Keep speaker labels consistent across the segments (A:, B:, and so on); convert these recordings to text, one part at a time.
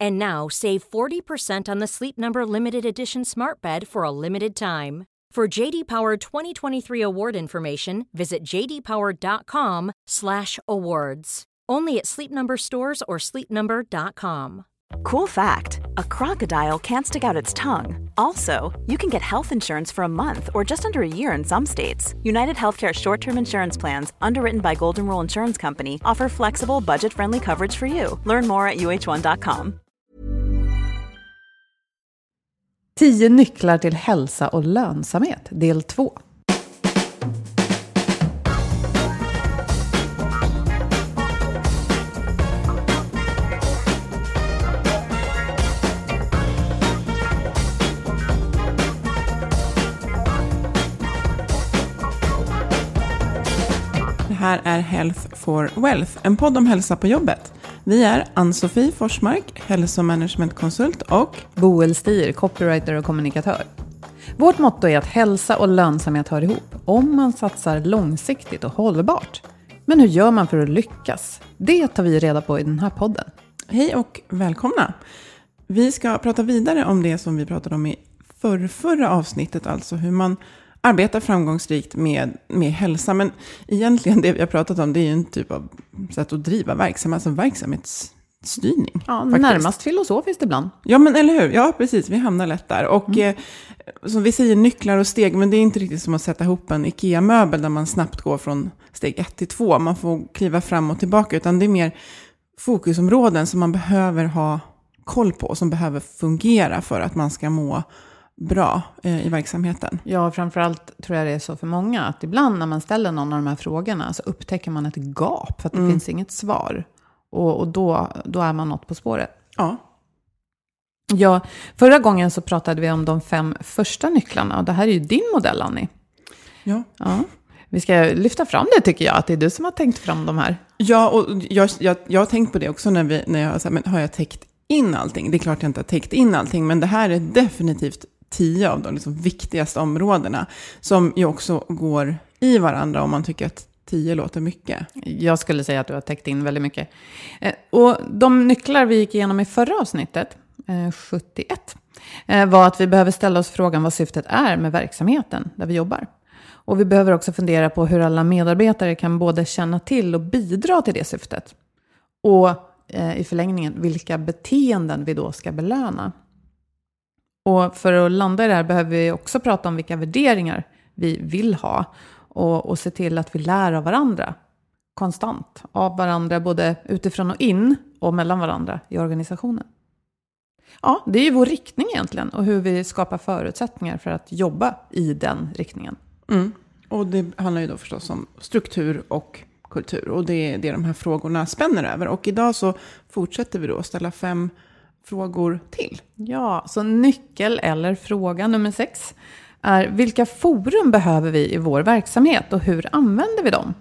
A: And now save 40% on the Sleep Number limited edition Smart Bed for a limited time. For JD Power 2023 award information, visit jdpower.com/awards. Only at Sleep Number stores or sleepnumber.com.
B: Cool fact a crocodile can't stick out its tongue. Also, you can get health insurance for a month or just under a year in some states. United Healthcare short term insurance plans, underwritten by Golden Rule Insurance Company, offer flexible, budget friendly coverage for you. Learn more at uh1.com.
C: 10 nycklar till hälsa och lönsamhet, del 2.
D: Här är Health for Wealth, en podd om hälsa på jobbet. Vi är Ann-Sofie Forsmark, hälsomanagementkonsult och
C: Boel Stier, copywriter och kommunikatör. Vårt motto är att hälsa och lönsamhet hör ihop om man satsar långsiktigt och hållbart. Men hur gör man för att lyckas? Det tar vi reda på i den här podden.
D: hej och välkomna. Vi ska prata vidare om det som vi pratade om i förrförra avsnittet, alltså hur man arbetar framgångsrikt med, med hälsa. Men egentligen det vi har pratat om, det är ju en typ av sätt att driva verksamhet, alltså verksamhetsstyrning.
C: Ja,
D: faktiskt.
C: närmast filosofiskt ibland.
D: Ja, men eller hur? Ja, precis. Vi hamnar lätt där. Och eh, som vi säger, nycklar och steg, men det är inte riktigt som att sätta ihop en IKEA-möbel där man snabbt går från steg ett till två. Man får kliva fram och tillbaka, utan det är mer fokusområden som man behöver ha koll på, som behöver fungera för att man ska må bra eh, i verksamheten.
C: Ja, framförallt tror jag det är så för många att ibland när man ställer någon av de här frågorna så upptäcker man ett gap för att det finns inget svar. Och, och då, då är man något på spåret.
D: Ja,
C: Ja, förra gången så pratade vi om de fem första nycklarna och det här är ju din modell Annie.
D: ja.
C: Ja. Vi ska lyfta fram det tycker jag, att det är du som har tänkt fram de här.
D: Ja, och jag, jag, jag har tänkt på det också när, vi, när jag har sagt, men har jag täckt in allting? Det är klart jag inte har täckt in allting, men det här är definitivt tio av de liksom viktigaste områdena som ju också går i varandra om man tycker att tio låter mycket.
C: Jag skulle säga att du har täckt in väldigt mycket. Eh, och de nycklar vi gick igenom i förra avsnittet, eh, 71, eh, var att vi behöver ställa oss frågan vad syftet är med verksamheten där vi jobbar. Och vi behöver också fundera på hur alla medarbetare kan både känna till och bidra till det syftet. Och i förlängningen vilka beteenden vi då ska belöna. Och för att landa i det här behöver vi också prata om vilka värderingar vi vill ha. Och, och se till att vi lär av varandra konstant. Av varandra både utifrån och in och mellan varandra i organisationen. Ja, det är ju vår riktning egentligen och hur vi skapar förutsättningar för att jobba i den riktningen.
D: Mm. Och det handlar ju då förstås om struktur och kultur. Och det är det de här frågorna spänner över. Och idag så fortsätter vi då ställa fem frågor till.
C: Ja, så nyckel eller fråga nummer sex är vilka forum behöver vi i vår verksamhet och hur använder vi dem?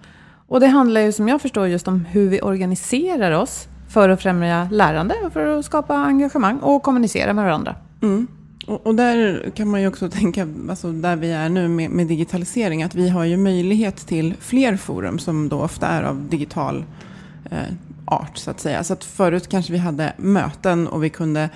C: Och det handlar ju som jag förstår just om hur vi organiserar oss för att främja lärande, för att skapa engagemang och kommunicera med varandra.
D: Mm. Och, och där kan man ju också tänka, alltså där vi är nu med, med digitalisering, att vi har ju möjlighet till fler forum som då ofta är av digital eh, art så att säga. Så att förut kanske vi hade möten och vi kunde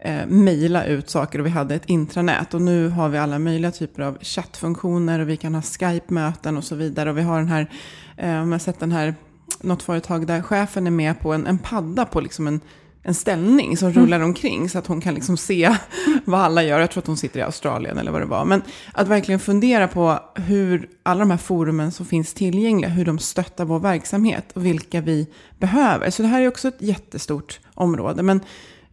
D: eh, mejla ut saker och vi hade ett intranät. Och nu har vi alla möjliga typer av chattfunktioner och vi kan ha Skype-möten och så vidare. Och vi har den här, eh, om jag har sett den här, något företag där chefen är med på en, en padda på liksom en en ställning som rullar omkring så att hon kan liksom se vad alla gör. Jag tror att hon sitter i Australien eller vad det var. Men att verkligen fundera på hur alla de här forumen som finns tillgängliga, hur de stöttar vår verksamhet och vilka vi behöver. Så det här är också ett jättestort område. Men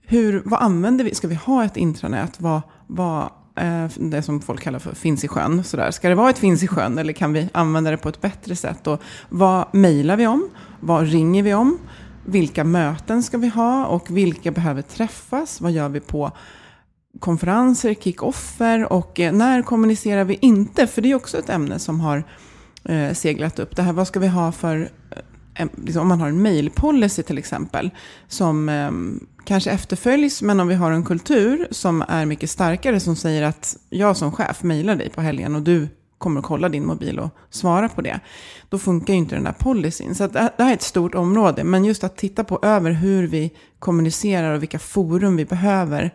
D: hur, vad använder vi? Ska vi ha ett intranät? Vad, vad eh, det som folk kallar för finns i sjön. Sådär. Ska det vara ett finns i sjön eller kan vi använda det på ett bättre sätt? Och vad mejlar vi om? Vad ringer vi om? Vilka möten ska vi ha och vilka behöver träffas? Vad gör vi på konferenser, kick-offer och eh, när kommunicerar vi inte? För det är också ett ämne som har eh, seglat upp. Det här, vad ska vi ha för, eh, liksom, om man har en mailpolicy till exempel, som eh, kanske efterföljs, men om vi har en kultur som är mycket starkare, som säger att jag som chef mejlar dig på helgen och du kommer att kolla din mobil och svara på det. Då funkar ju inte den där policyn. Så det här är ett stort område. Men just att titta på över hur vi kommunicerar och vilka forum vi behöver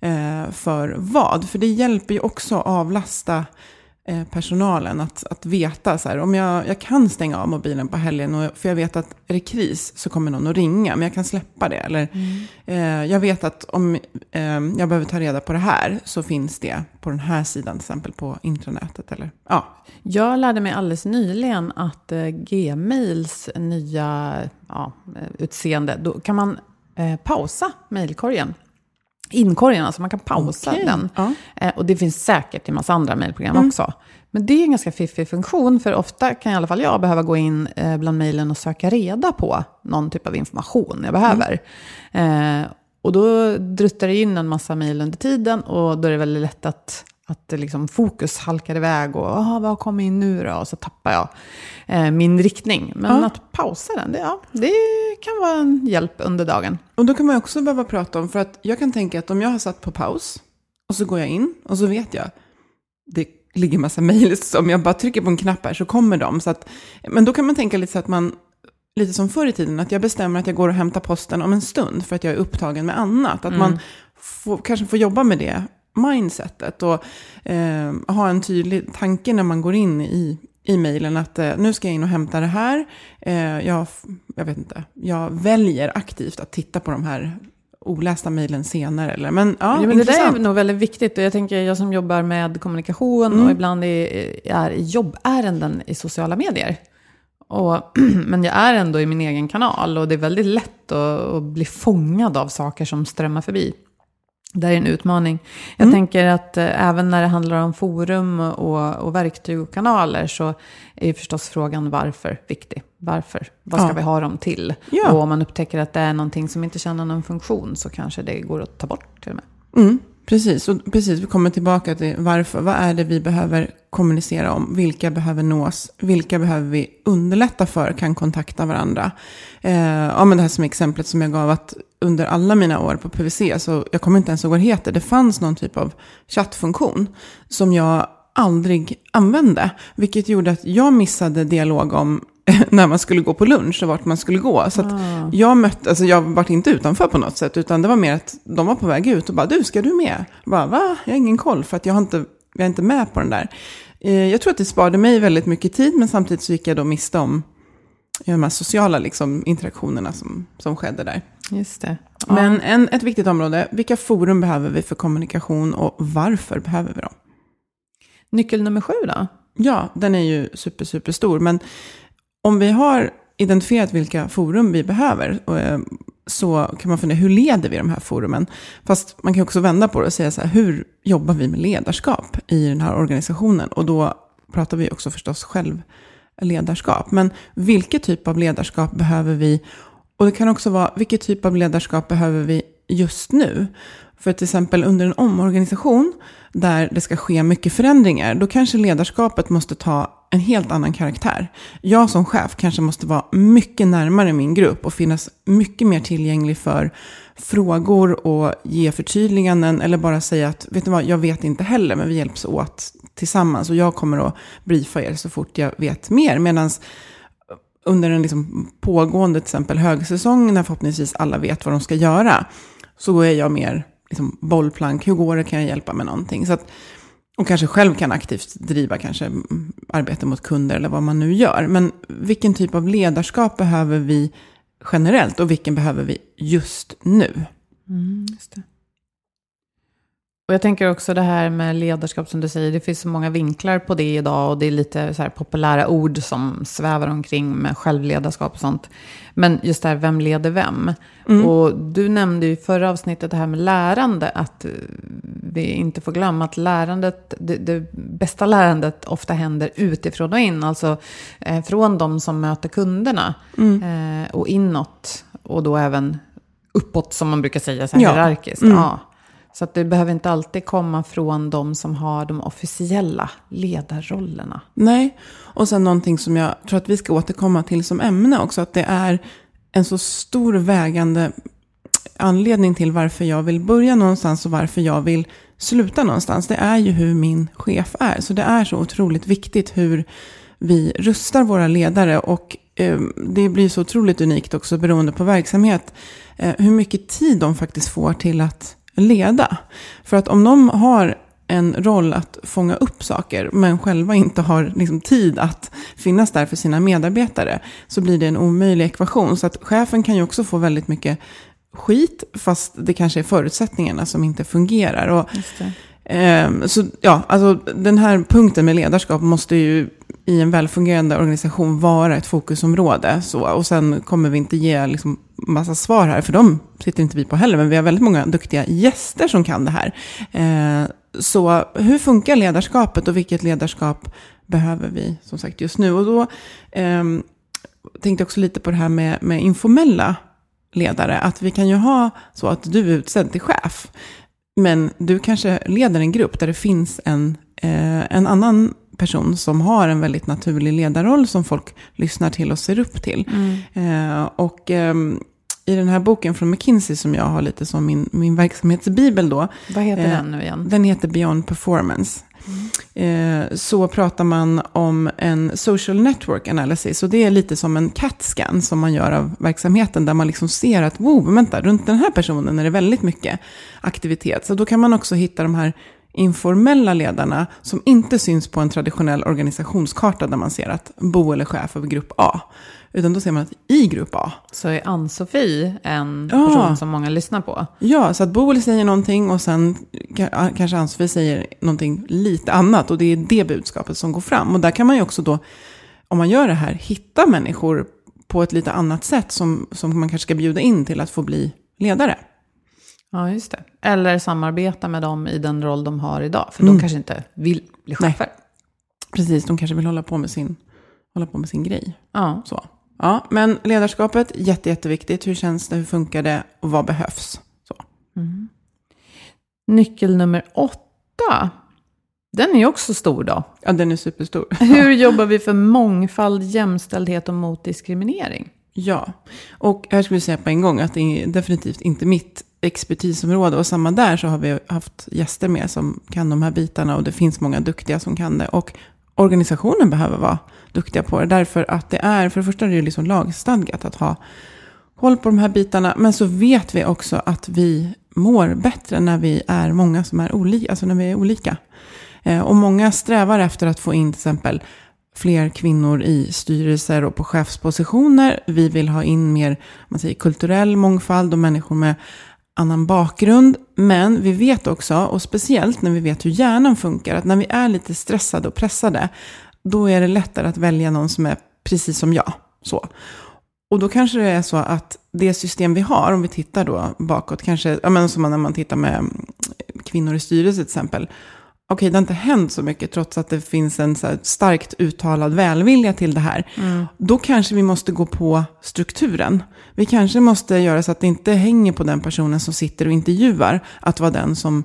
D: eh, för vad. För det hjälper ju också att avlasta Eh, personalen att, att veta så här, om jag, jag kan stänga av mobilen på helgen, och, för jag vet att är det kris så kommer någon att ringa, men jag kan släppa det. Eller mm. eh, jag vet att om eh, jag behöver ta reda på det här så finns det på den här sidan, till exempel på intranätet. Eller, ja.
C: Jag lärde mig alldeles nyligen att eh, Gmails nya ja, utseende, då kan man eh, pausa mejlkorgen inkorgen, alltså man kan pausa okay. den. Ja. Eh, och det finns säkert i massa andra mejlprogram mm. också. Men det är en ganska fiffig funktion, för ofta kan i alla fall jag behöva gå in eh, bland mejlen och söka reda på någon typ av information jag behöver. Mm. Eh, och då druttar det in en massa mejl under tiden och då är det väldigt lätt att att liksom fokus halkar iväg och ah, vad kommer in nu då? Och så tappar jag eh, min riktning. Men ja. att pausa den, det, ja, det kan vara en hjälp under dagen.
D: Och då kan man också behöva prata om, för att jag kan tänka att om jag har satt på paus och så går jag in och så vet jag, det ligger massa mejl, om jag bara trycker på en knapp här så kommer de. Så att, men då kan man tänka lite så att man, lite som förr i tiden, att jag bestämmer att jag går och hämtar posten om en stund för att jag är upptagen med annat. Att mm. man får, kanske får jobba med det mindsetet och eh, ha en tydlig tanke när man går in i, i mejlen att eh, nu ska jag in och hämta det här. Eh, jag, jag vet inte, jag väljer aktivt att titta på de här olästa mejlen senare. Eller? Men, ja,
C: ja, men det där är nog väldigt viktigt. Och jag tänker, jag som jobbar med kommunikation mm. och ibland är, är i jobbärenden i sociala medier. Och, men jag är ändå i min egen kanal och det är väldigt lätt att, att bli fångad av saker som strömmar förbi. Det är en utmaning. Jag mm. tänker att eh, även när det handlar om forum och, och verktyg och kanaler så är förstås frågan varför viktig. Varför? Vad ska ja. vi ha dem till? Ja. Och om man upptäcker att det är någonting som inte tjänar någon funktion så kanske det går att ta bort till och med.
D: Mm. Precis, och precis, vi kommer tillbaka till varför. Vad är det vi behöver kommunicera om? Vilka behöver nås? Vilka behöver vi underlätta för kan kontakta varandra? Eh, ja, men det här som exemplet som jag gav, att under alla mina år på PVC, så jag kommer inte ens ihåg vad det heter, det fanns någon typ av chattfunktion som jag aldrig använde. Vilket gjorde att jag missade dialog om när man skulle gå på lunch och vart man skulle gå. Så ah. jag mötte, alltså jag var inte utanför på något sätt, utan det var mer att de var på väg ut och bara, du, ska du med? Jag bara, va? Jag har ingen koll, för att jag, har inte, jag är inte med på den där. Eh, jag tror att det sparade mig väldigt mycket tid, men samtidigt så gick jag då miste om de här sociala liksom, interaktionerna som, som skedde där.
C: Just det.
D: Ja. Men en, ett viktigt område, vilka forum behöver vi för kommunikation och varför behöver vi dem?
C: Nyckel nummer sju då?
D: Ja, den är ju super, super stor. Men om vi har identifierat vilka forum vi behöver eh, så kan man fundera, hur leder vi de här forumen? Fast man kan också vända på det och säga så här, hur jobbar vi med ledarskap i den här organisationen? Och då pratar vi också förstås ledarskap. Men vilken typ av ledarskap behöver vi? Och det kan också vara, vilken typ av ledarskap behöver vi just nu? För till exempel under en omorganisation där det ska ske mycket förändringar, då kanske ledarskapet måste ta en helt annan karaktär. Jag som chef kanske måste vara mycket närmare min grupp och finnas mycket mer tillgänglig för frågor och ge förtydliganden eller bara säga att vet ni vad, jag vet inte heller men vi hjälps åt tillsammans och jag kommer att briefa er så fort jag vet mer. Medan eh, under en liksom pågående till exempel högsäsong när förhoppningsvis alla vet vad de ska göra så är jag mer liksom bollplank, hur går det, kan jag hjälpa med någonting? Så att, och kanske själv kan aktivt driva kanske mm, arbete mot kunder eller vad man nu gör. Men vilken typ av ledarskap behöver vi generellt och vilken behöver vi just nu.
C: Mm, just det. Och jag tänker också det här med ledarskap som du säger, det finns så många vinklar på det idag och det är lite så här populära ord som svävar omkring med självledarskap och sånt. Men just det här, vem leder vem? Mm. Och du nämnde ju i förra avsnittet det här med lärande, att vi inte får glömma att lärandet, det, det bästa lärandet ofta händer utifrån och in, alltså eh, från de som möter kunderna mm. eh, och inåt och då även uppåt som man brukar säga, så här ja. hierarkiskt. Mm. Ja. Så att det behöver inte alltid komma från de som har de officiella ledarrollerna.
D: Nej, och sen någonting som jag tror att vi ska återkomma till som ämne också, att det är en så stor vägande anledning till varför jag vill börja någonstans och varför jag vill sluta någonstans. Det är ju hur min chef är. Så det är så otroligt viktigt hur vi rustar våra ledare och eh, det blir så otroligt unikt också beroende på verksamhet. Eh, hur mycket tid de faktiskt får till att leda. För att om de har en roll att fånga upp saker, men själva inte har liksom tid att finnas där för sina medarbetare, så blir det en omöjlig ekvation. Så att chefen kan ju också få väldigt mycket skit, fast det kanske är förutsättningarna som inte fungerar. Och, Ehm, så ja, alltså den här punkten med ledarskap måste ju i en välfungerande organisation vara ett fokusområde. Så, och sen kommer vi inte ge liksom, massa svar här, för de sitter inte vi på heller, men vi har väldigt många duktiga gäster som kan det här. Ehm, så hur funkar ledarskapet och vilket ledarskap behöver vi som sagt just nu? Och då eh, tänkte jag också lite på det här med, med informella ledare, att vi kan ju ha så att du är utsedd till chef, men du kanske leder en grupp där det finns en, eh, en annan person som har en väldigt naturlig ledarroll som folk lyssnar till och ser upp till. Mm. Eh, och eh, i den här boken från McKinsey som jag har lite som min, min verksamhetsbibel då.
C: Vad heter eh, den nu igen?
D: Den heter Beyond Performance. Eh, så pratar man om en social network analysis. Och det är lite som en CAT-scan som man gör av verksamheten. Där man liksom ser att, wow, vänta, runt den här personen är det väldigt mycket aktivitet. Så då kan man också hitta de här informella ledarna som inte syns på en traditionell organisationskarta där man ser att Bo eller chef över grupp A. Utan då ser man att i grupp A.
C: Så är Ann-Sofie en ja. person som många lyssnar på?
D: Ja, så att Boel säger någonting och sen kanske Ann-Sofie säger någonting lite annat. Och det är det budskapet som går fram. Och där kan man ju också då, om man gör det här, hitta människor på ett lite annat sätt som, som man kanske ska bjuda in till att få bli ledare.
C: Ja, just det. Eller samarbeta med dem i den roll de har idag. För mm. de kanske inte vill bli chefer.
D: Precis, de kanske vill hålla på med sin, hålla på med sin grej. Ja. Så. Ja, men ledarskapet, jätte, jätteviktigt. Hur känns det, hur funkar det och vad behövs? Så. Mm.
C: Nyckel nummer åtta. Den är också stor då.
D: Ja, den är superstor.
C: Hur jobbar vi för mångfald, jämställdhet och mot diskriminering?
D: Ja, och här skulle jag säga på en gång att det är definitivt inte mitt expertisområde. Och samma där så har vi haft gäster med som kan de här bitarna. Och det finns många duktiga som kan det. Och organisationen behöver vara duktiga på det. Därför att det är, för det första är det liksom lagstadgat att ha koll på de här bitarna. Men så vet vi också att vi mår bättre när vi är många som är olika. Alltså när vi är olika. Eh, och många strävar efter att få in till exempel fler kvinnor i styrelser och på chefspositioner. Vi vill ha in mer man säger, kulturell mångfald och människor med annan bakgrund. Men vi vet också, och speciellt när vi vet hur hjärnan funkar, att när vi är lite stressade och pressade, då är det lättare att välja någon som är precis som jag. Så. Och då kanske det är så att det system vi har, om vi tittar då bakåt, kanske, ja men som när man tittar med kvinnor i styrelse till exempel, okej, det har inte hänt så mycket trots att det finns en så starkt uttalad välvilja till det här. Mm. Då kanske vi måste gå på strukturen. Vi kanske måste göra så att det inte hänger på den personen som sitter och intervjuar att vara den som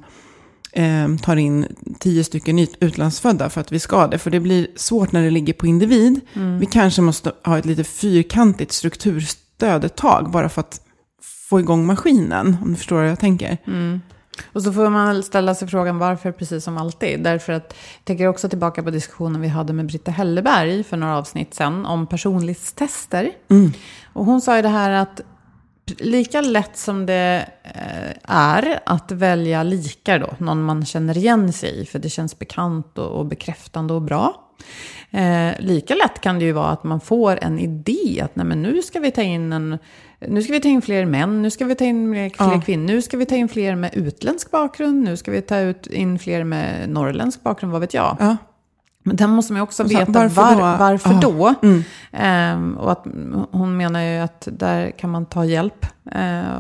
D: eh, tar in tio stycken utlandsfödda för att vi ska det. För det blir svårt när det ligger på individ. Mm. Vi kanske måste ha ett lite fyrkantigt strukturstöd ett tag bara för att få igång maskinen. Om du förstår vad jag tänker.
C: Mm. Och så får man ställa sig frågan varför, precis som alltid. Därför att, jag tänker också tillbaka på diskussionen vi hade med Britta Helleberg för några avsnitt sedan om personlighetstester. Mm. Och hon sa ju det här att lika lätt som det eh, är att välja likar då, någon man känner igen sig i, för det känns bekant och bekräftande och bra. Eh, lika lätt kan det ju vara att man får en idé att nej, men nu ska vi ta in en nu ska vi ta in fler män, nu ska vi ta in fler ja. kvinnor, nu ska vi ta in fler med utländsk bakgrund, nu ska vi ta ut in fler med norrländsk bakgrund, vad vet jag. Ja. Men den måste man ju också veta varför var, då. Varför ah. då? Mm. Ehm, och att hon menar ju att där kan man ta hjälp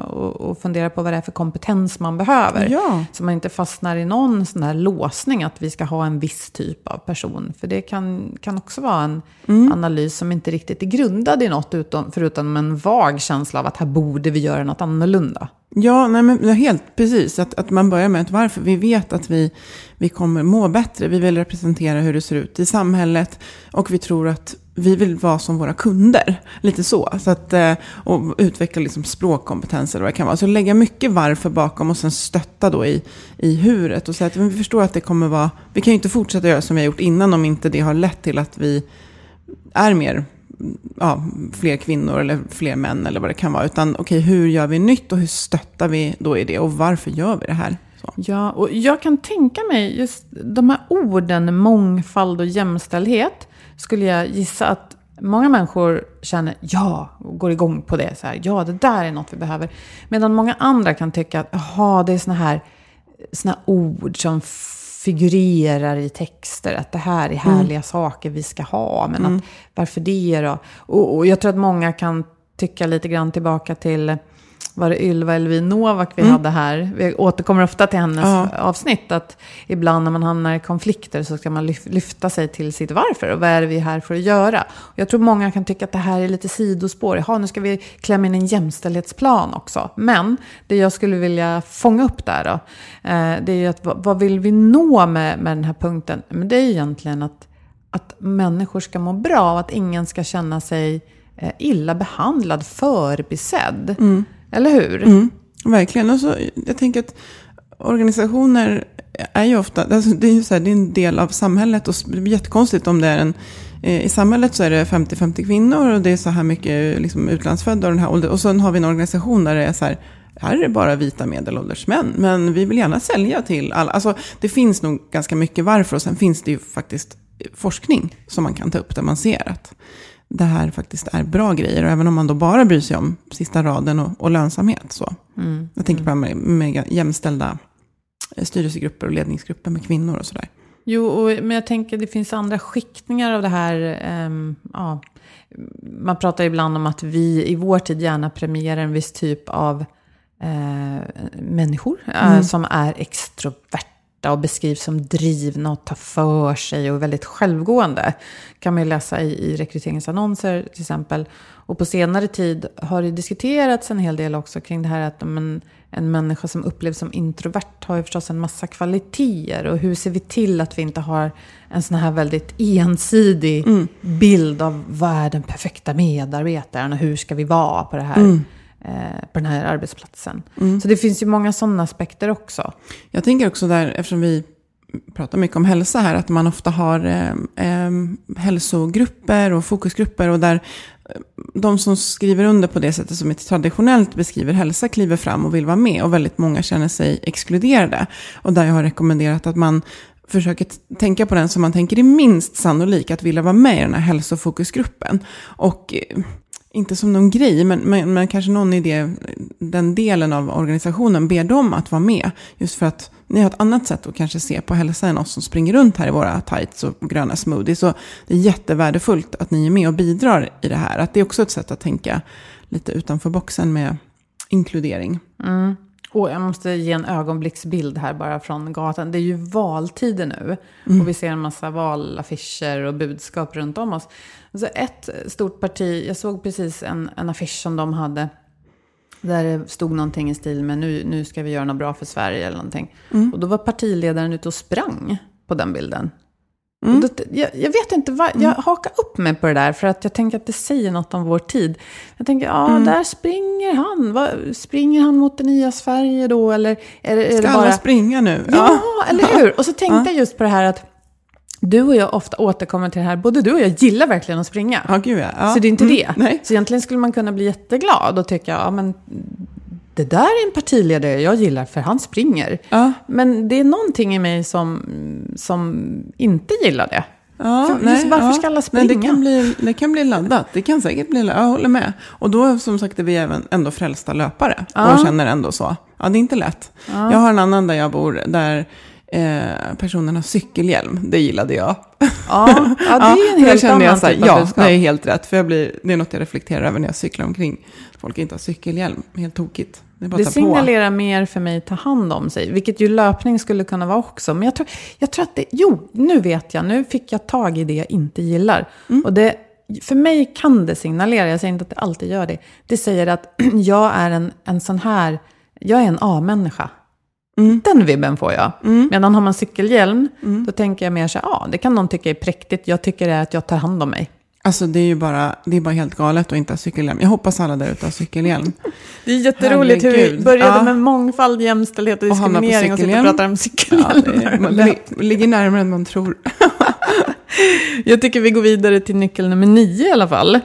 C: och, och, fundera på vad det är för kompetens man behöver. Ja. Så man inte fastnar i någon sån här låsning att vi ska ha en viss typ av person. För det kan, kan också vara en mm. analys som inte riktigt är grundad i något utom, förutom en vag känsla av att här borde vi göra något annorlunda.
D: Ja, nej, men helt precis. Att, att man börjar med att varför vi vet att vi, vi kommer må bättre. Vi vill representera hur det ser ut i samhället. Och vi tror att vi vill vara som våra kunder. Lite så. så att, eh, och utveckla liksom språkkompetens eller vad det kan vara. Så lägga mycket varför bakom och sen stötta då i, i huret. Och säga att vi förstår att det kommer vara... Vi kan ju inte fortsätta göra som vi har gjort innan om inte det har lett till att vi är mer ja, fler kvinnor eller fler män eller vad det kan vara. Utan okej, okay, hur gör vi nytt och hur stöttar vi då i det och varför gör vi det här? Så.
C: Ja, och jag kan tänka mig just de här orden mångfald och jämställdhet skulle jag gissa att många människor känner ja, och går igång på det. Så här, ja, det där är något vi behöver. Medan många andra kan tycka att jaha, det är såna här, såna ord som figurerar i texter. Att det här är härliga mm. saker vi ska ha. Men mm. att, varför det då? Och, och jag tror att många kan tycka lite grann tillbaka till var det Ylva Elvin Novak vi mm. hade här. Vi återkommer ofta till hennes ja. avsnitt. Att ibland när man hamnar i konflikter så ska man lyfta sig till sitt varför. Och vad är det vi är här för att göra? Och jag tror många kan tycka att det här är lite sidospår. Jaha, nu ska vi klämma in en jämställdhetsplan också. Men det jag skulle vilja fånga upp där då. Eh, det är ju att vad vill vi nå med, med den här punkten? Men det är ju egentligen att, att människor ska må bra. Och att ingen ska känna sig eh, illa behandlad, förbisedd. Mm. Eller hur?
D: Mm, verkligen. Och så, jag tänker att organisationer är ju ofta, alltså det, är ju så här, det är en del av samhället och det blir jättekonstigt om det är en eh, i samhället så är det 50-50 kvinnor och det är så här mycket liksom, utlandsfödda och den här åldern. Och sen har vi en organisation där det är så här, här är det bara vita medelålders män. Men vi vill gärna sälja till alla. Alltså det finns nog ganska mycket varför och sen finns det ju faktiskt forskning som man kan ta upp där man ser att det här faktiskt är bra grejer. Och även om man då bara bryr sig om sista raden och, och lönsamhet. Så. Mm. Jag tänker på med, med jämställda styrelsegrupper och ledningsgrupper med kvinnor och sådär.
C: Jo, och, men jag tänker det finns andra skiktningar av det här. Um, ja. Man pratar ibland om att vi i vår tid gärna premierar en viss typ av uh, människor mm. uh, som är extroverta och beskrivs som drivna och tar för sig och väldigt självgående. kan man ju läsa i, i rekryteringsannonser till exempel. Och på senare tid har det diskuterats en hel del också kring det här att en, en människa som upplevs som introvert har ju förstås en massa kvaliteter. Och hur ser vi till att vi inte har en sån här väldigt ensidig mm. bild av vad är den perfekta medarbetaren och hur ska vi vara på det här mm på den här arbetsplatsen. Mm. Så det finns ju många sådana aspekter också.
D: Jag tänker också där, eftersom vi pratar mycket om hälsa här, att man ofta har eh, eh, hälsogrupper och fokusgrupper och där eh, de som skriver under på det sättet som ett traditionellt beskriver hälsa kliver fram och vill vara med och väldigt många känner sig exkluderade. Och där jag har rekommenderat att man försöker tänka på den som man tänker är minst sannolik att vilja vara med i den här hälsofokusgruppen. Och eh, inte som någon grej, men, men, men, kanske någon i det, den delen av organisationen ber dem att vara med. Just för att ni har ett annat sätt att kanske se på hälsa än oss som springer runt här i våra tights och gröna smoothies. Så det är jättevärdefullt att ni är med och bidrar i det här. Att det är också ett sätt att tänka lite utanför boxen med inkludering.
C: Mm. Och jag måste ge en ögonblicksbild här bara från gatan. Det är ju valtider nu. Mm. Och vi ser en massa valaffischer och budskap runt om oss. Alltså ett stort parti, jag såg precis en, en affisch som de hade. Där det stod någonting i stil med nu, nu ska vi göra något bra för Sverige eller någonting. Mm. Och då var partiledaren ute och sprang på den bilden. Mm. Då, jag, jag, vet inte, vad, jag mm. hakar upp mig på det där för att jag tänker att det säger något om vår tid. Jag tänker, ja, mm. där springer han. Va, springer han mot det nya Sverige då? Eller är, är
D: Ska
C: det bara...
D: alla springa nu?
C: Ja, ja. eller hur? Och så tänkte ja. jag just på det här att du och jag ofta återkommer till det här, både du och jag gillar verkligen att springa.
D: Ja, gud ja.
C: Så det är inte mm. det. Nej. Så egentligen skulle man kunna bli jätteglad och tycka, ja men det där är en partiledare jag gillar för han springer. Ja. Men det är någonting i mig som, som inte gillar det.
D: Ja,
C: För- just varför ska alla
D: Nej, det,
C: springa?
D: kan bli, det kan bli laddat. Det kan säkert bli laddat. Jag håller med. Och då som sagt är vi även ändå frälsta löpare.
C: Ja.
D: Och känner ändå så. Ja, det är inte lätt. Jag har en annan där jag bor där eh, personen har cykelhjälm. Det gillade jag.
C: Ja, ja det är en helt annan
D: jag så här,
C: typ av
D: Ja,
C: budskap.
D: det är helt rätt. För jag blir, det är något jag reflekterar över när jag cyklar omkring. Folk inte har cykelhjälm. Helt tokigt. Det
C: Det
D: att
C: signalerar mer för mig ta hand om sig, vilket ju löpning skulle kunna vara också. Men jag tror, jag tror att det, jo, nu vet jag, nu fick jag tag i det jag inte gillar.
D: Mm.
C: Och det, för mig kan det signalera, jag säger inte att det alltid gör det. Det säger att jag är en, en sån här, jag är en A-människa.
D: Mm.
C: Den vibben får jag. Medan har man cykelhjälm, då tänker jag mer så här, ja, det kan någon tycka är präktigt. Jag tycker det är att jag tar hand om mig.
D: Alltså det är ju bara, det är bara helt galet att inte ha cykelhjälm. Jag hoppas alla där ute har cykelhjälm.
C: Det är jätteroligt hur vi
D: Herregud.
C: började
D: Ja.
C: med mångfald, jämställdhet och
D: Och
C: diskriminering och sitter och
D: cykelhjälm.
C: pratar om
D: Ja,
C: cykelhjälmar.
D: det, man li, ligger närmare än man tror.
C: Jag tycker vi går vidare till nyckel nummer nio i alla fall.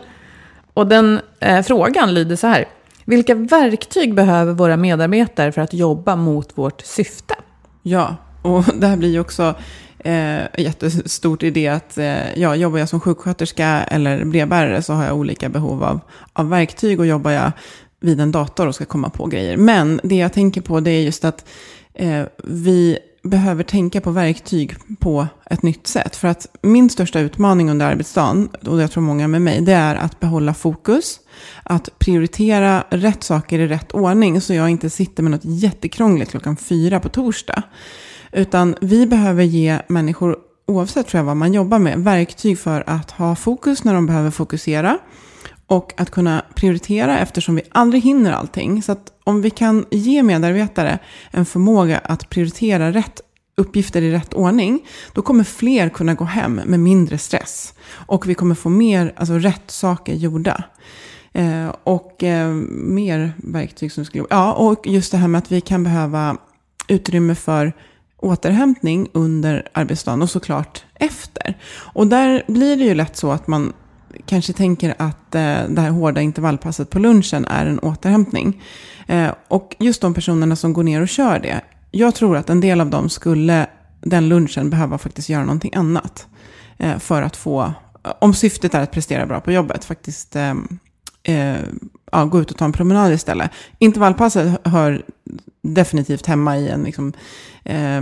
C: Och den eh, frågan lyder så här. Vilka verktyg behöver våra medarbetare för att jobba mot vårt syfte?
D: Ja, och det här blir ju också eh, jättestort i det att eh, ja, jobbar jag som sjuksköterska eller brevbärare så har jag olika behov av, av verktyg och jobbar jag vid en dator och ska komma på grejer. Men det jag tänker på det är just att eh, vi behöver tänka på verktyg på ett nytt sätt. För att min största utmaning under arbetsdagen, och jag tror många med mig, det är att behålla fokus. Att prioritera rätt saker i rätt ordning så jag inte sitter med något jättekrångligt klockan fyra på torsdag. Utan vi behöver ge människor, oavsett tror jag vad man jobbar med, verktyg för att ha fokus när de behöver fokusera. Och att kunna prioritera eftersom vi aldrig hinner allting. Så att om vi kan ge medarbetare en förmåga att prioritera rätt uppgifter i rätt ordning, då kommer fler kunna gå hem med mindre stress. Och vi kommer få mer, alltså rätt saker gjorda. Eh, och eh, mer verktyg som skulle... Ja, och just det här med att vi kan behöva utrymme för återhämtning under arbetsdagen och såklart efter. Och där blir det ju lätt så att man kanske tänker att eh, det här hårda intervallpasset på lunchen är en återhämtning. Eh, och just de personerna som går ner och kör det, jag tror att en del av dem skulle den lunchen behöva faktiskt göra någonting annat. Eh, för att få, om syftet är att prestera bra på jobbet, faktiskt ehm, eh, ja, gå ut och ta en promenad istället. Intervallpasset hör definitivt hemma i en liksom, eh,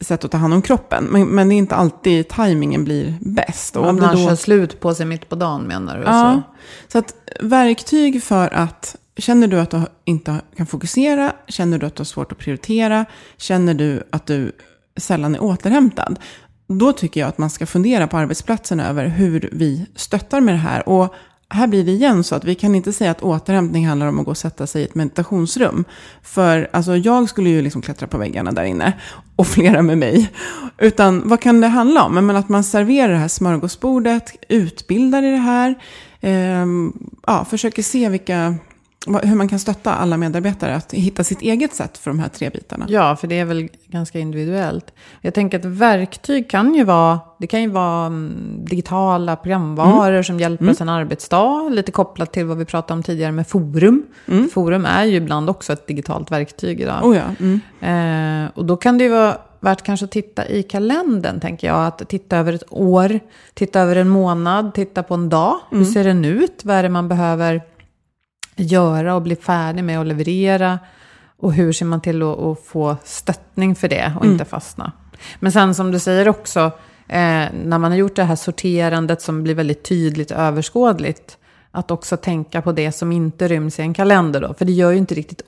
D: sätt att ta hand om kroppen. Men, men det är inte alltid tajmingen blir bäst. Och
C: man
D: då-
C: kör slut på sig mitt på dagen menar du?
D: Ja,
C: Så.
D: så att verktyg för att Känner du att du inte kan fokusera? Känner du att du har svårt att prioritera? Känner du att du sällan är återhämtad? Då tycker jag att man ska fundera på arbetsplatsen över hur vi stöttar med det här. Och här blir det igen så att vi kan inte säga att återhämtning handlar om att gå och sätta sig i ett meditationsrum. För alltså, jag skulle ju liksom klättra på väggarna där inne. Och flera med mig. Utan vad kan det handla om? Men att man serverar det här smörgåsbordet, utbildar i det här. eh, ja, försöker se vilka, hur man kan stötta alla medarbetare att hitta sitt eget sätt för de här tre bitarna.
C: Ja, för det är väl ganska individuellt. Jag tänker att verktyg kan ju vara, det kan ju vara mm, digitala programvaror som hjälper oss en arbetsdag. Lite kopplat till vad vi pratade om tidigare med forum. Forum är ju ibland också ett digitalt verktyg idag.
D: Oh ja. Mm.
C: Eh, och då kan det ju vara värt kanske att titta i kalendern, tänker jag. Att titta över ett år, titta över en månad, titta på en dag. Hur ser den ut? Vad är det man behöver göra och bli färdig med och leverera? Och hur ser man till att, att få stöttning för det och inte fastna? Men sen som du säger också, eh, när man har gjort det här sorterandet som blir väldigt tydligt överskådligt, att också tänka på det som inte ryms i en kalender då. För det gör ju inte riktigt...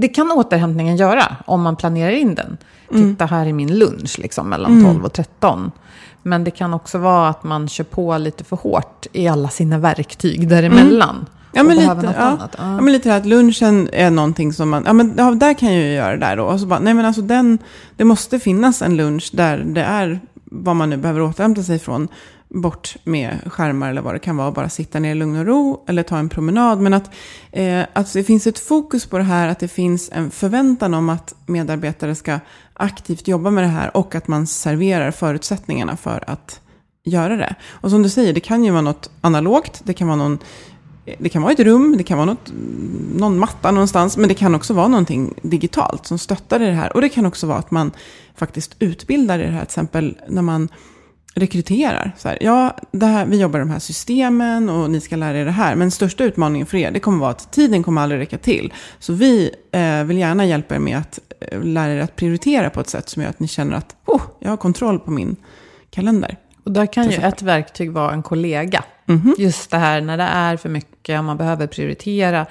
C: Det kan återhämtningen göra om man planerar in den. Titta här i min lunch liksom mellan 12 och 13. Men det kan också vara att man kör på lite för hårt i alla sina verktyg däremellan.
D: Ja
C: och
D: men,
C: behöver
D: lite,
C: något
D: ja.
C: annat.
D: Ja. men lite det här att lunchen är någonting som man, ja men ja, där kan jag ju göra det där då. Och så bara, nej men alltså den, det måste finnas en lunch där det är vad man nu behöver återhämta sig från. Bort med skärmar eller vad det kan vara. Bara sitta ner i lugn och ro eller ta en promenad. Men att, eh, att det finns ett fokus på det här. Att det finns en förväntan om att medarbetare ska aktivt jobba med det här. Och att man serverar förutsättningarna för att göra det. Och som du säger, det kan ju vara något analogt. Det kan vara någon det kan vara ett rum, det kan vara något, någon matta någonstans, men det kan också vara någonting digitalt som stöttar i det här. Och det kan också vara att man faktiskt utbildar i det här, till exempel när man rekryterar. Så här, ja, det här, vi jobbar i de här systemen och ni ska lära er det här. Men största utmaningen för er, det kommer vara att tiden kommer aldrig räcka till. Så vi eh, vill gärna hjälpa er med att eh, lära er att prioritera på ett sätt som gör att ni känner att oh, jag har kontroll på min kalender.
C: Och där kan ju ett verktyg vara en kollega.
D: Mhm.
C: Just det här när det är för mycket, och man behöver prioritera.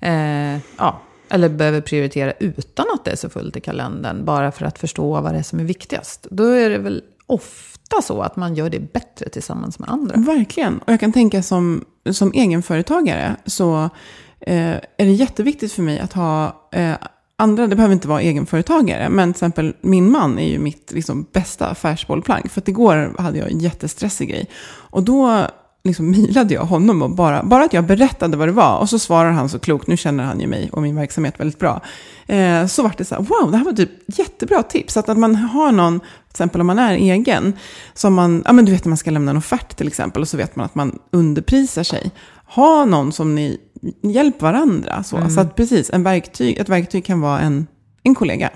C: Eh, ja, eller behöver prioritera utan att det är så fullt i kalendern. Bara för att förstå vad det är som är viktigast. Då är det väl ofta så att man gör det bättre tillsammans med andra.
D: Verkligen. Och jag kan tänka som, som egenföretagare så eh, är det jätteviktigt för mig att ha eh, andra, det behöver inte vara egenföretagare, men till exempel min man är ju mitt liksom, bästa affärsbollplank. För att igår hade jag en jättestressig grej. Och då liksom milade jag honom och bara, bara att jag berättade vad det var. Och så svarar han så klokt, nu känner han ju mig och min verksamhet väldigt bra. Eh, så vart det så här, wow, det här var typ jättebra tips. Att, att man har någon, till exempel om man är egen, som man, ja men du vet när man ska lämna en offert till exempel, och så vet man att man underprisar sig. Ha någon som ni hjälper varandra. Så, så att precis, en verktyg, ett verktyg kan vara en, en kollega.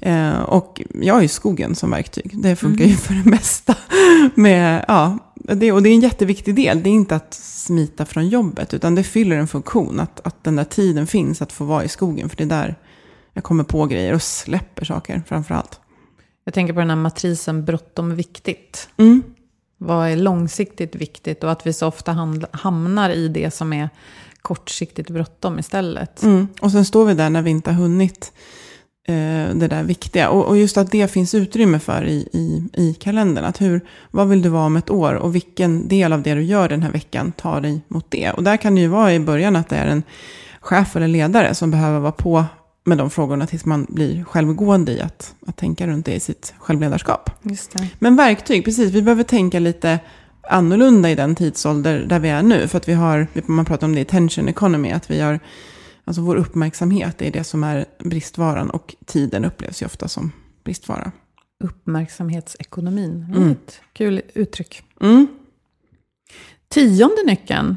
D: Eh, och jag har ju skogen som verktyg. Det funkar ju för det mesta. Med, ja, det, och det är en jätteviktig del. Det är inte att smita från jobbet, utan det fyller en funktion. Att, att den där tiden finns att få vara i skogen. För det är där jag kommer på grejer och släpper saker framför allt.
C: Jag tänker på den här matrisen bråttom viktigt.
D: Mm.
C: Vad är långsiktigt viktigt och att vi så ofta hamnar i det som är kortsiktigt bråttom istället.
D: Mm. Och sen står vi där när vi inte har hunnit eh, det där viktiga. Och, och just att det finns utrymme för i, i, i kalendern. Att hur, vad vill du vara om ett år och vilken del av det du gör den här veckan tar dig mot det. Och där kan det ju vara i början att det är en chef eller ledare som behöver vara på med de frågorna tills man blir självgående i att, att tänka runt det i sitt självledarskap. Men verktyg, precis. Vi behöver tänka lite annorlunda i den tidsålder där vi är nu. För att vi har, man pratar om det i tension economy, att vi har, alltså vår uppmärksamhet är det som är bristvaran och tiden upplevs ju ofta som bristvara.
C: Uppmärksamhetsekonomin.
D: Mm.
C: Ett kul uttryck.
D: Mm.
C: Tionde nyckeln.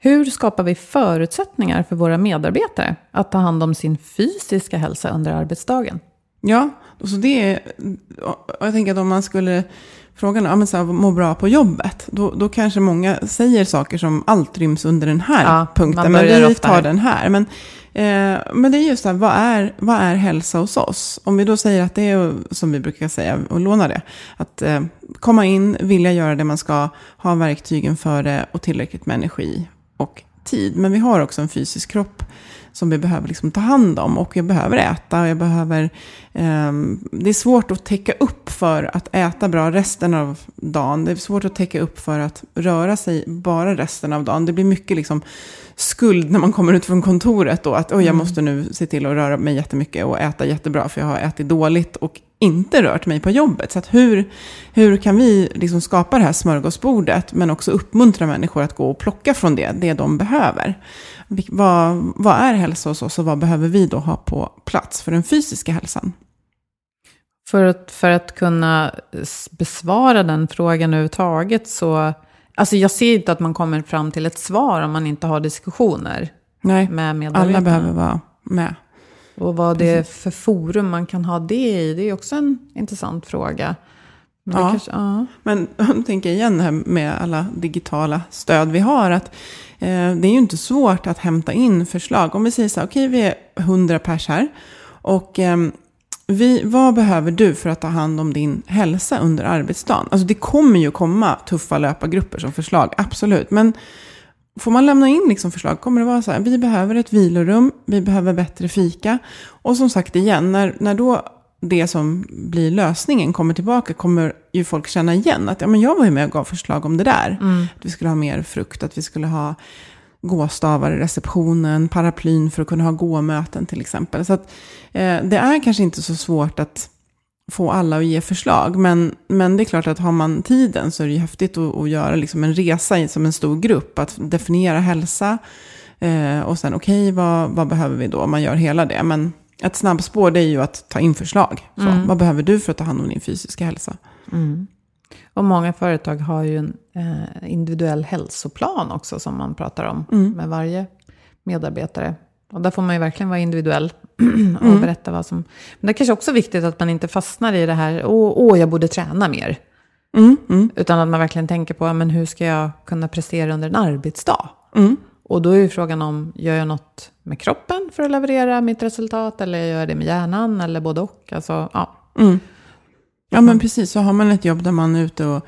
C: Hur skapar vi förutsättningar för våra medarbetare att ta hand om sin fysiska hälsa under arbetsdagen?
D: Ja, så det är, jag tänker att om man skulle fråga ja, men så här, må bra på jobbet, då, då kanske många säger saker som allt ryms under den här
C: Ja,
D: punkten. Men vi tar
C: här.
D: den här. Men, eh, men det är just så här, vad är, vad är hälsa hos oss? Om vi då säger att det är, som vi brukar säga, och låna det, att eh, komma in, vilja göra det man ska, ha verktygen för det och tillräckligt med energi och tid. Men vi har också en fysisk kropp som vi behöver liksom ta hand om. Och jag behöver äta och jag behöver... ehm, det är svårt att täcka upp för att äta bra resten av dagen. Det är svårt att täcka upp för att röra sig bara resten av dagen. Det blir mycket liksom skuld när man kommer ut från kontoret då. Att oj, jag måste nu se till att röra mig jättemycket och äta jättebra för jag har ätit dåligt och inte rört mig på jobbet. Så hur, hur kan vi liksom skapa det här smörgåsbordet men också uppmuntra människor att gå och plocka från det, det de behöver. Vad, vad är hälsa hos oss och vad behöver vi då ha på plats för den fysiska hälsan?
C: För att, för att kunna besvara den frågan överhuvudtaget så... Alltså jag ser inte att man kommer fram till ett svar om man inte har diskussioner
D: Nej,
C: med medarbetarna.
D: alla behöver vara med.
C: Och vad det är för forum man kan ha det i, det är också en intressant fråga. Men
D: Ja.
C: Kanske, ja.
D: Men om tänker igen här med alla digitala stöd vi har. att Eh, det är ju inte svårt att hämta in förslag. Om vi säger så här, okej vi är 100 pers här. Och ehm, vi, vad behöver du för att ta hand om din hälsa under arbetsdagen? Alltså det kommer ju komma tuffa löpargrupper som förslag, absolut. Men får man lämna in liksom förslag kommer det vara så här, vi behöver ett vilorum, vi behöver bättre fika. Och som sagt igen, när, när då det som blir lösningen kommer tillbaka kommer ju folk känna igen att ja, men jag var ju med och gav förslag om det där. Att vi skulle ha mer frukt, att vi skulle ha gåstavar i receptionen, paraplyn för att kunna ha gåmöten till exempel. Så att, eh, det är kanske inte så svårt att få alla att ge förslag. Men, men det är klart att har man tiden så är det ju häftigt att, att göra liksom en resa som en stor grupp. Att definiera hälsa eh, och sen okej, vad, vad behöver vi då? Man gör hela det. Men ett snabbspår det är ju att ta in förslag. Så, Vad behöver du för att ta hand om din fysiska hälsa?
C: Och många företag har ju en eh, individuell hälsoplan också som man pratar om
D: Mm.
C: med varje medarbetare. Och där får man ju verkligen vara individuell och
D: Mm.
C: berätta vad som... Men det är kanske också viktigt att man inte fastnar i det här, åh, åh jag borde träna mer.
D: Mm, mm,
C: Utan att man verkligen tänker på, men hur ska jag kunna prestera under en arbetsdag?
D: Mm.
C: Och då är ju frågan om, gör jag något med kroppen för att leverera mitt resultat? Eller gör jag det med hjärnan? Eller både och? Alltså, ja.
D: Mm. Ja men precis, så har man ett jobb där man är ute och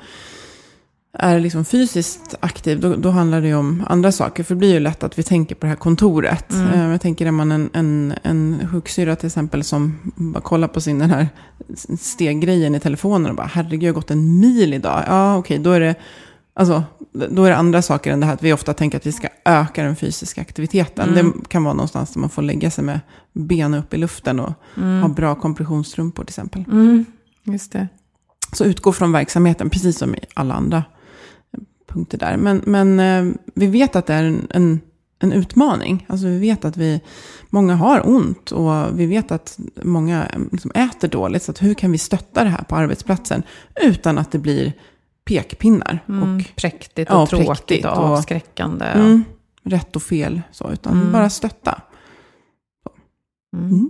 D: är liksom fysiskt aktiv, då, då handlar det ju om andra saker. För det blir ju lätt att vi tänker på det här kontoret.
C: Mm.
D: Eh, Jag tänker, är man en, en, en sjuksyra till exempel som bara kollar på sin den här steggrejen i telefonen och bara, herregud, jag har gått en mil idag. Ja, okej, då är det Alltså, då är det andra saker än det här att vi ofta tänker att vi ska öka den fysiska aktiviteten.
C: Mm.
D: Det kan vara någonstans där man får lägga sig med benen upp i luften och ha bra kompressionsstrumpor till exempel.
C: Mm, just det.
D: Så utgå från verksamheten, precis som i alla andra punkter där. Men, men eh, vi vet att det är en, en, en utmaning. Alltså vi vet att vi, många har ont och vi vet att många eh, liksom äter dåligt. Så att hur kan vi stötta det här på arbetsplatsen utan att det blir pekpinnar
C: Mm,
D: och
C: präktigt och
D: Ja,
C: tråkigt
D: präktigt
C: och
D: och-
C: avskräckande.
D: mm, rätt och fel. Så, utan
C: Mm.
D: bara stötta.
C: Mm.
D: Mm.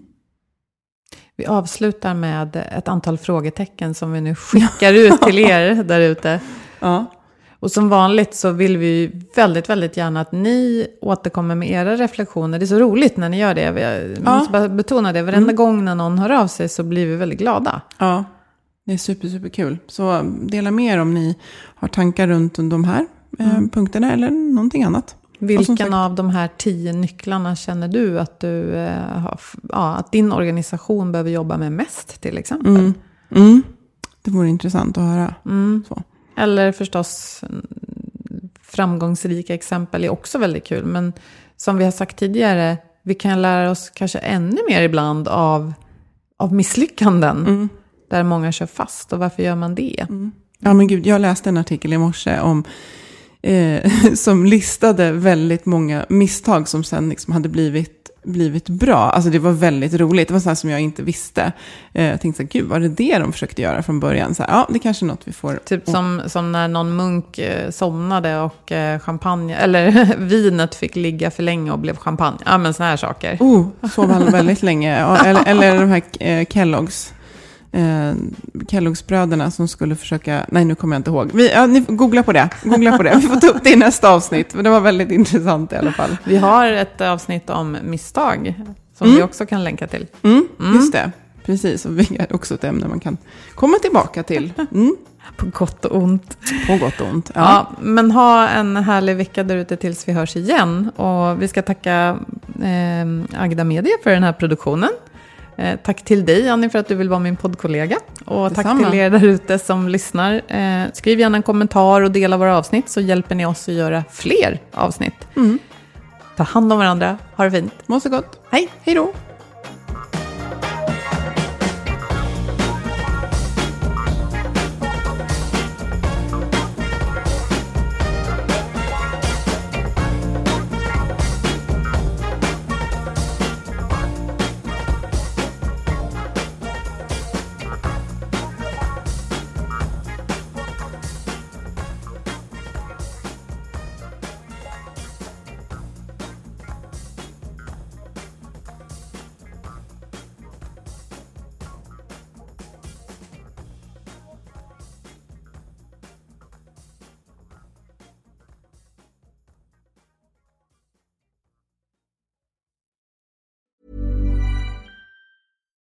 C: Vi avslutar med ett antal frågetecken som vi nu skickar ut till er där ute.
D: Ja.
C: Och som vanligt så vill vi väldigt, väldigt gärna att ni återkommer med era reflektioner. Det är så roligt när ni gör det. Jag
D: Ja.
C: måste bara betona det. Varenda gång när någon hör av sig så blir vi väldigt glada.
D: Ja, det är super, super kul. Så dela med er om ni har tankar runt de här eh, punkterna eller någonting annat.
C: Vilken
D: sagt-
C: av de här tio nycklarna känner du att, du eh, ja, att din organisation behöver jobba med mest till exempel?
D: Mm. Mm. Det vore intressant att höra.
C: Mm. Eller förstås mm, framgångsrika exempel är också väldigt kul. Men som vi har sagt tidigare, vi kan lära oss kanske ännu mer ibland av, av misslyckanden.
D: Mm.
C: Där många kör fast. Och varför gör man det?
D: Ja men gud, jag läste en artikel i morse om eh, som listade väldigt många misstag som sen liksom hade blivit, blivit bra. Alltså det var väldigt roligt. Det var sånt som jag inte visste. Eh, jag tänkte så här, gud var det det de försökte göra från början? Så här, ja, det kanske är något vi får...
C: Typ som, som när någon munk eh, somnade och eh, champagne, eller vinet fick ligga för länge och blev champagne. Ja men sådana här saker.
D: Oh, sov han väldigt länge. Eller, eller de här Kelloggs. Eh, Kelloggsbröderna som skulle försöka... Nej, nu kommer jag inte ihåg. Vi, ja, ni googla på det. Googla på det. Vi får ta upp det i nästa avsnitt. Men det var väldigt intressant i alla fall.
C: Vi har ett avsnitt om misstag. Som
D: Mm.
C: vi också kan länka till.
D: Mm, Just det. Precis, och vi är också ett ämne man kan komma tillbaka till. Mm.
C: På gott och ont.
D: På gott och ont.
C: Ja.
D: Ja.
C: men ha en härlig vecka där ute tills vi hörs igen. Och vi ska tacka eh, Agda Media för den här produktionen. Eh, tack till dig Annie för att du vill vara min poddkollega. Och tack till er där ute som lyssnar. Eh, skriv gärna en kommentar och dela våra avsnitt så hjälper ni oss att göra fler avsnitt.
D: Mm.
C: Ta hand om varandra, ha det fint.
D: Må så gott.
C: Hej!
D: Hej då.